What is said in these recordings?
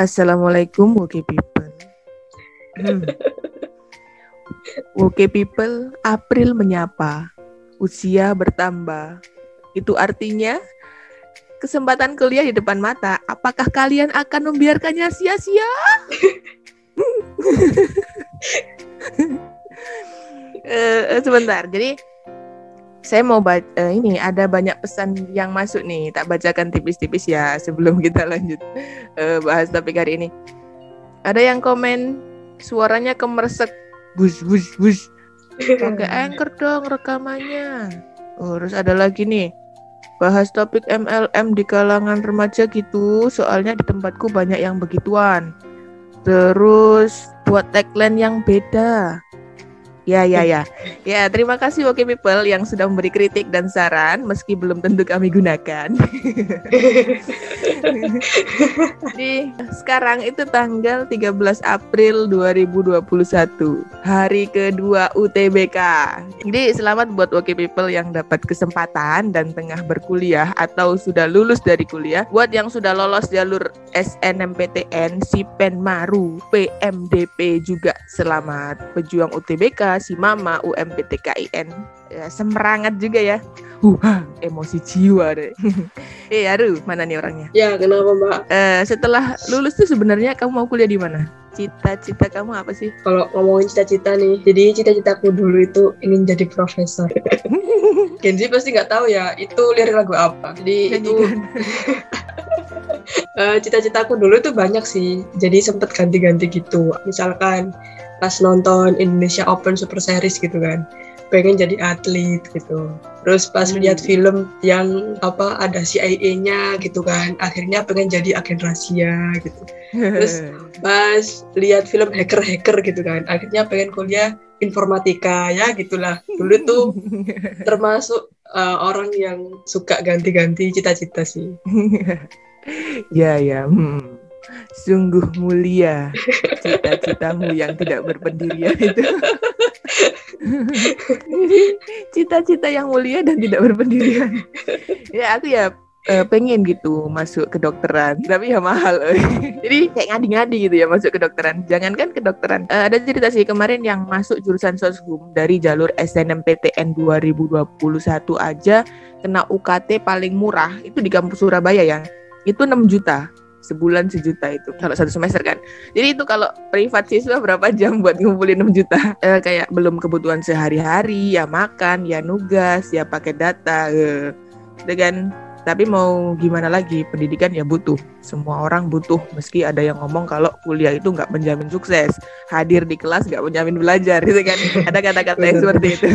Assalamualaikum Woke People. Hmm. Woke People, April menyapa, usia bertambah. Itu artinya kesempatan kuliah di depan mata. Apakah kalian akan membiarkannya sia-sia? uh, sebentar. Jadi saya mau baca uh, ini ada banyak pesan yang masuk nih. Tak bacakan tipis-tipis ya sebelum kita lanjut uh, bahas topik hari ini. Ada yang komen suaranya kemersek bus bus bus pakai anchor dong rekamannya. Oh, terus ada lagi nih bahas topik MLM di kalangan remaja gitu. Soalnya di tempatku banyak yang begituan. Terus buat tagline yang beda. Ya, ya, ya. Ya, terima kasih Woke People yang sudah memberi kritik dan saran meski belum tentu kami gunakan. Jadi, sekarang itu tanggal 13 April 2021, hari kedua UTBK. Jadi, selamat buat Woke People yang dapat kesempatan dan tengah berkuliah atau sudah lulus dari kuliah. Buat yang sudah lolos jalur SNMPTN, SIPEN Maru, PMDP juga selamat. Pejuang UTBK si Mama UMPTKIN ya, semerangat juga ya. Uh emosi jiwa deh. Eh Aru mana nih orangnya? Ya kenapa mbak? Uh, setelah lulus tuh sebenarnya kamu mau kuliah di mana? Cita-cita kamu apa sih? Kalau ngomongin cita-cita nih jadi cita-citaku dulu itu ingin jadi profesor. Genji pasti nggak tahu ya itu lirik lagu apa. Jadi itu uh, cita-citaku dulu itu banyak sih. Jadi sempet ganti-ganti gitu. Misalkan pas nonton Indonesia Open Super Series gitu kan. Pengen jadi atlet gitu. Terus pas hmm. lihat film yang apa ada CIA-nya gitu kan. Akhirnya pengen jadi agen rahasia gitu. Terus pas lihat film hacker-hacker gitu kan. Akhirnya pengen kuliah informatika. Ya gitulah. Dulu tuh termasuk uh, orang yang suka ganti-ganti cita-cita sih ya ya hmm sungguh mulia cita-citamu yang tidak berpendirian itu. Cita-cita yang mulia dan tidak berpendirian. ya aku ya uh, pengen gitu masuk kedokteran tapi ya mahal jadi kayak ngadi-ngadi gitu ya masuk kedokteran jangankan kedokteran uh, ada cerita sih kemarin yang masuk jurusan soshum dari jalur SNMPTN 2021 aja kena UKT paling murah itu di kampus Surabaya ya itu 6 juta. Sebulan sejuta itu kalau satu semester kan. Jadi itu kalau privat siswa berapa jam buat ngumpulin 6 juta? Eh, kayak belum kebutuhan sehari-hari ya makan ya nugas ya pakai data eh. dengan tapi mau gimana lagi? Pendidikan ya butuh. Semua orang butuh. Meski ada yang ngomong kalau kuliah itu nggak menjamin sukses. Hadir di kelas nggak menjamin belajar gitu kan. Ada kata-kata yang seperti itu.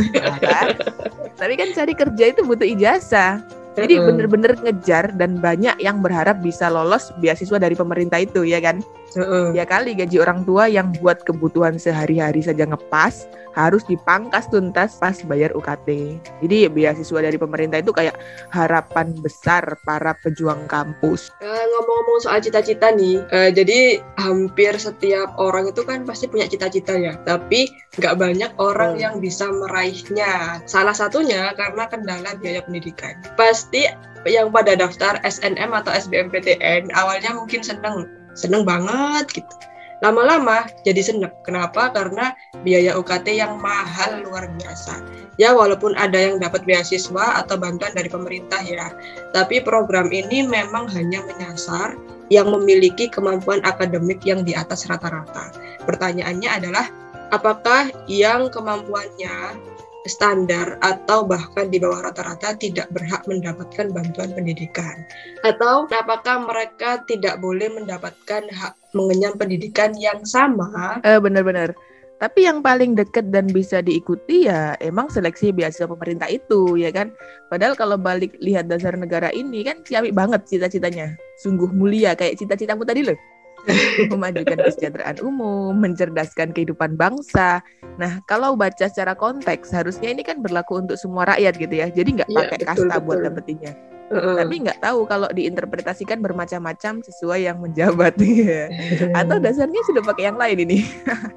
Tapi kan cari kerja itu butuh ijazah jadi bener-bener ngejar dan banyak yang berharap bisa lolos beasiswa dari pemerintah itu ya kan? Uh-uh. Ya kali gaji orang tua yang buat kebutuhan sehari-hari saja ngepas harus dipangkas tuntas pas bayar UKT. Jadi beasiswa dari pemerintah itu kayak harapan besar para pejuang kampus. Uh, ngomong-ngomong soal cita-cita nih, uh, jadi hampir setiap orang itu kan pasti punya cita-cita ya, tapi nggak banyak orang hmm. yang bisa meraihnya. Salah satunya karena kendala biaya pendidikan. Pas pasti yang pada daftar SNM atau SBMPTN awalnya mungkin seneng seneng banget gitu. Lama-lama jadi seneng. Kenapa? Karena biaya UKT yang mahal luar biasa. Ya walaupun ada yang dapat beasiswa atau bantuan dari pemerintah ya. Tapi program ini memang hanya menyasar yang memiliki kemampuan akademik yang di atas rata-rata. Pertanyaannya adalah apakah yang kemampuannya standar atau bahkan di bawah rata-rata tidak berhak mendapatkan bantuan pendidikan? Atau apakah mereka tidak boleh mendapatkan hak mengenyam pendidikan yang sama? Eh, benar-benar. Tapi yang paling dekat dan bisa diikuti ya emang seleksi beasiswa pemerintah itu ya kan. Padahal kalau balik lihat dasar negara ini kan ciamik banget cita-citanya. Sungguh mulia kayak cita-citamu tadi loh. memajukan kesejahteraan umum, mencerdaskan kehidupan bangsa. Nah, kalau baca secara konteks, harusnya ini kan berlaku untuk semua rakyat gitu ya. Jadi nggak ya, pakai betul, kasta betul. buat dapetinnya. Uh-uh. Tapi nggak tahu kalau diinterpretasikan bermacam-macam sesuai yang menjabat ya. Atau dasarnya sudah pakai yang lain ini.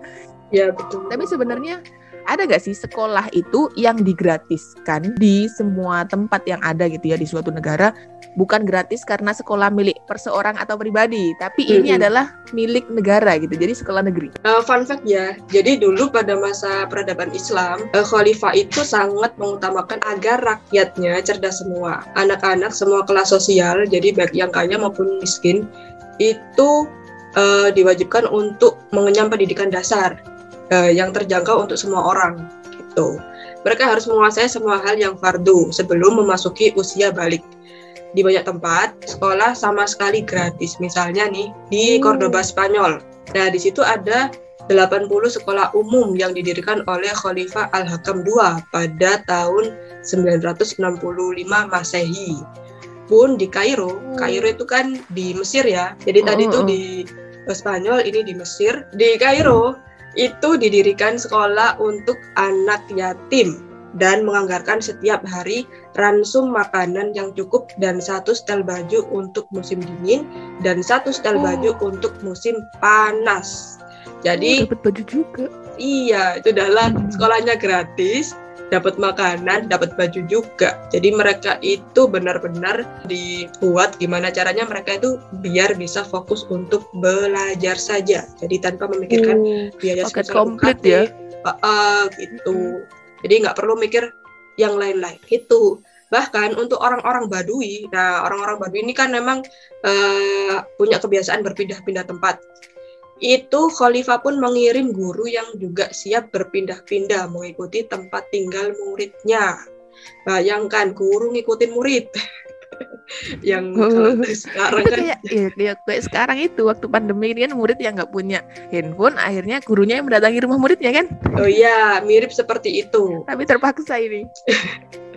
ya betul. Tapi sebenarnya ada nggak sih sekolah itu yang digratiskan di semua tempat yang ada gitu ya di suatu negara bukan gratis karena sekolah milik perseorang atau pribadi, tapi ini Mm-mm. adalah milik negara gitu. Jadi sekolah negeri. Uh, fun fact ya, jadi dulu pada masa peradaban Islam, uh, khalifah itu sangat mengutamakan agar rakyatnya cerdas semua. Anak-anak semua kelas sosial, jadi baik yang kaya maupun miskin, itu uh, diwajibkan untuk mengenyam pendidikan dasar uh, yang terjangkau untuk semua orang. Gitu. Mereka harus menguasai semua hal yang fardu sebelum memasuki usia balik. Di banyak tempat, sekolah sama sekali gratis. Misalnya nih, di Hmm. Cordoba, Spanyol. Nah, di situ ada 80 sekolah umum yang didirikan oleh Khalifah Al-Hakam II pada tahun 965 Masehi. Pun di Kairo, Kairo itu kan di Mesir ya. Jadi tadi Oh, itu oh. di Spanyol, ini di Mesir. Di Kairo itu didirikan sekolah untuk anak yatim dan menganggarkan setiap hari ransum makanan yang cukup dan satu setel baju untuk musim dingin dan satu setel Oh. baju untuk musim panas. Jadi Oh, dapat baju juga. iya itu adalah Hmm. sekolahnya gratis, dapat makanan, dapat baju juga. Jadi mereka itu benar-benar dibuat gimana caranya mereka itu biar bisa fokus untuk belajar saja. Jadi tanpa memikirkan Oh, biaya sebesar komplit ya. Heeh, gitu. Jadi nggak perlu mikir yang lain-lain. Itu bahkan untuk orang-orang Badui. Nah, orang-orang Badui ini kan memang eh, punya kebiasaan berpindah-pindah tempat. Itu Khalifah pun mengirim guru yang juga siap berpindah-pindah mengikuti tempat tinggal muridnya. Bayangkan guru ngikutin murid. yang kalau sekarang kan kayak, ya, kayak, kayak sekarang itu waktu pandemi ini kan murid yang nggak punya handphone, akhirnya gurunya yang mendatangi rumah muridnya kan. oh iya mirip seperti itu. Tapi terpaksa ini.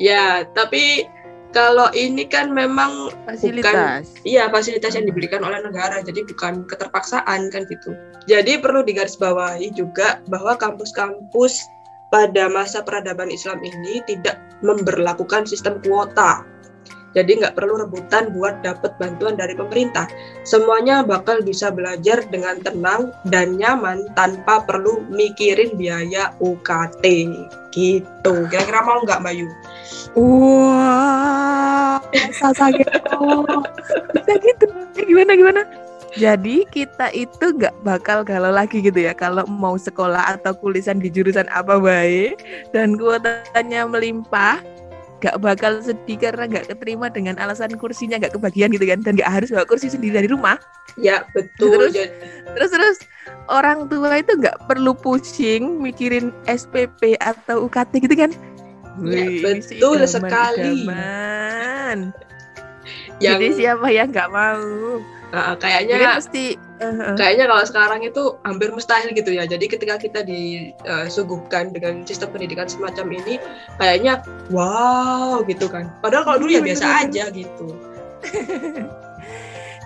Ya, tapi kalau ini kan memang Fasilitas. iya fasilitas yang diberikan oleh negara, jadi bukan keterpaksaan kan gitu. Jadi perlu digarisbawahi juga bahwa kampus-kampus pada masa peradaban Islam ini tidak memberlakukan sistem kuota. Jadi nggak perlu rebutan buat dapat bantuan dari pemerintah. Semuanya bakal bisa belajar dengan tenang dan nyaman tanpa perlu mikirin biaya UKT. Gitu. Kira-kira mau nggak Mbak Yu? Wah, sasa gitu. Bisa gitu. Gimana gimana? Jadi kita itu nggak bakal galau lagi gitu ya kalau mau sekolah atau kulisan di jurusan apa baik dan kuotanya melimpah nggak bakal sedih karena nggak keterima dengan alasan kursinya nggak kebagian gitu kan dan nggak harus bawa kursi sendiri dari rumah Ya betul. Terus? Jadi- terus terus orang tua itu nggak perlu pusing mikirin SPP atau UKT gitu kan Ya, Wih, betul sekali. idaman. yang Jadi siapa yang nggak mau? Uh, Jadi kayaknya kan mesti uh, kayaknya kalau sekarang itu hampir mustahil gitu ya. Jadi ketika kita disuguhkan dengan sistem pendidikan semacam ini, kayaknya wow gitu kan. Padahal kalau dulu ya Iya, biasa aja gitu.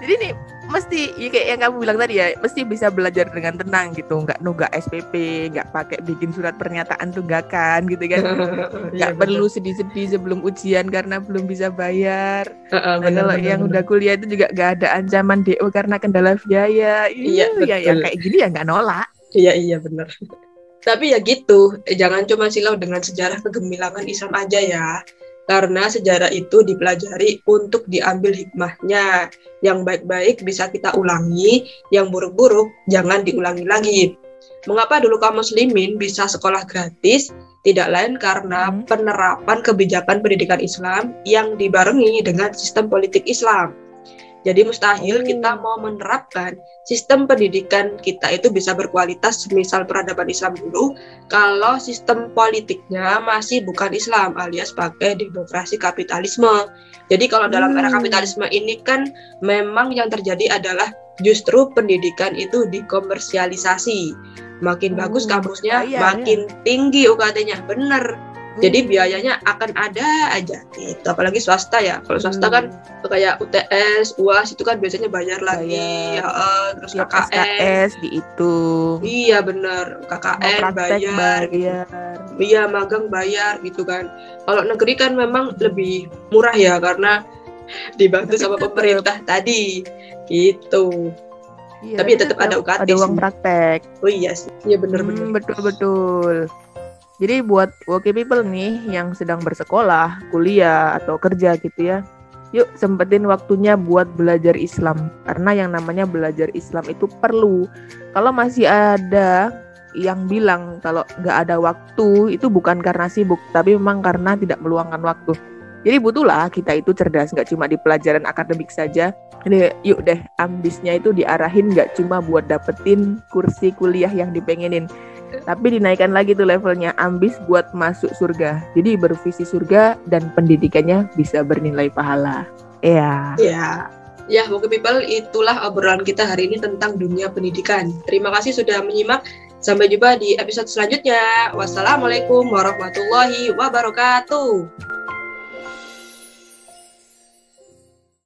jadi nih mesti ya kayak yang kamu bilang tadi ya mesti bisa belajar dengan tenang gitu nggak nunggak SPP nggak pakai bikin surat pernyataan tunggakan gitu kan Iya, nggak perlu sedih-sedih sebelum ujian karena belum bisa bayar Heeh, Nah, bener, kalau bener, yang bener. udah kuliah itu juga gak ada ancaman DO karena kendala biaya. Iya, ya, yang betul. kayak gini ya nggak nolak. Iya iya benar. Tapi ya gitu, eh, jangan cuma silau dengan sejarah kegemilangan Islam aja ya. Karena sejarah itu dipelajari untuk diambil hikmahnya. Yang baik-baik bisa kita ulangi, yang buruk-buruk jangan diulangi lagi. Mengapa dulu kaum muslimin bisa sekolah gratis? Tidak lain karena Hmm. penerapan kebijakan pendidikan Islam yang dibarengi dengan sistem politik Islam. Jadi mustahil kita mau menerapkan sistem pendidikan kita itu bisa berkualitas misal peradaban Islam dulu kalau sistem politiknya masih bukan Islam alias pakai demokrasi kapitalisme. Jadi kalau dalam era Hmm. kapitalisme ini kan memang yang terjadi adalah justru pendidikan itu dikomersialisasi. Makin Hmm, bagus kampusnya, berbahaya, makin tinggi UKT-nya. Bener. Jadi biayanya akan ada aja gitu. Apalagi swasta ya. Kalau swasta kan Hmm. kayak UTS, UAS itu kan biasanya bayar lagi, Bayar. heeh, terus Tiap KKN. SKS dihitung. Iya bener, KKN bayar, bayar. iya magang bayar gitu kan. Kalau negeri kan memang lebih murah ya karena dibantu sama pemerintah tadi, gitu. Iya, Tapi tetap ada UKT Ada uang sih. praktek. Oh iya sih, iya bener-bener. Hmm, betul betul. Jadi buat working people nih yang sedang bersekolah, kuliah atau kerja gitu ya, yuk sempetin waktunya buat belajar Islam. Karena yang namanya belajar Islam itu perlu. Kalau masih ada yang bilang kalau nggak ada waktu itu bukan karena sibuk tapi memang karena tidak meluangkan waktu. Jadi butuhlah kita itu cerdas nggak cuma di pelajaran akademik saja. Ini yuk deh ambisnya itu diarahin nggak cuma buat dapetin kursi kuliah yang dipengenin tapi dinaikkan lagi tuh levelnya ambis buat masuk surga jadi bervisi surga dan pendidikannya bisa bernilai pahala Iya. Iya. Ya, Moga People, itulah obrolan kita hari ini tentang dunia pendidikan. Terima kasih sudah menyimak. Sampai jumpa di episode selanjutnya. Wassalamualaikum warahmatullahi wabarakatuh.